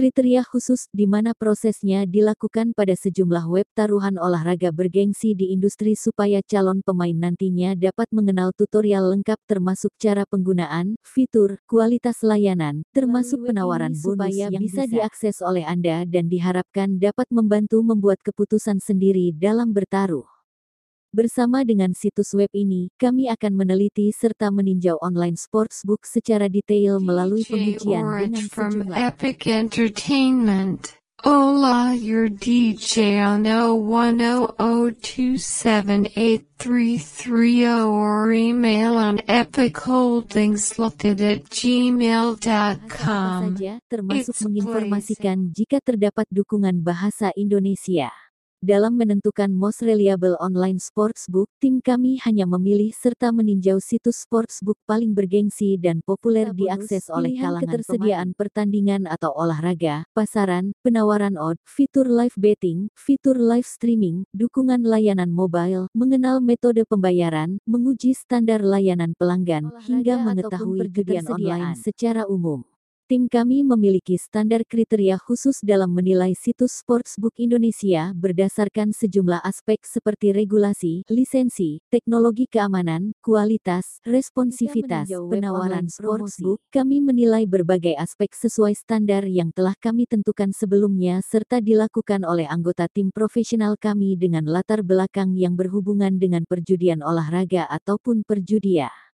Kriteria khusus di mana prosesnya dilakukan pada sejumlah web taruhan olahraga bergengsi di industri supaya calon pemain nantinya dapat mengenal tutorial lengkap termasuk cara penggunaan, fitur, kualitas layanan, termasuk penawaran bonus supaya yang bisa diakses oleh Anda dan diharapkan dapat membantu membuat keputusan sendiri dalam bertaruh. Bersama dengan situs web ini, kami akan meneliti serta meninjau online sportsbook secara detail melalui pengujian dengan sejumlah Epic Entertainment. Hola, your DJ on 01002783330 or email on epicholdingslotted at gmail.com. saja, termasuk menginformasikan jika terdapat dukungan bahasa Indonesia. Dalam menentukan most reliable online sportsbook, tim kami hanya memilih serta meninjau situs sportsbook paling bergengsi dan populer diakses oleh kalangan ketersediaan pertandingan atau olahraga, pasaran, penawaran odd, fitur live betting, fitur live streaming, dukungan layanan mobile, mengenal metode pembayaran, menguji standar layanan pelanggan, hingga mengetahui ketersediaan online secara umum. Tim kami memiliki standar kriteria khusus dalam menilai situs sportsbook Indonesia berdasarkan sejumlah aspek seperti regulasi, lisensi, teknologi keamanan, kualitas, responsivitas, penawaran sportsbook. Kami menilai berbagai aspek sesuai standar yang telah kami tentukan sebelumnya serta dilakukan oleh anggota tim profesional kami dengan latar belakang yang berhubungan dengan perjudian olahraga ataupun perjudian.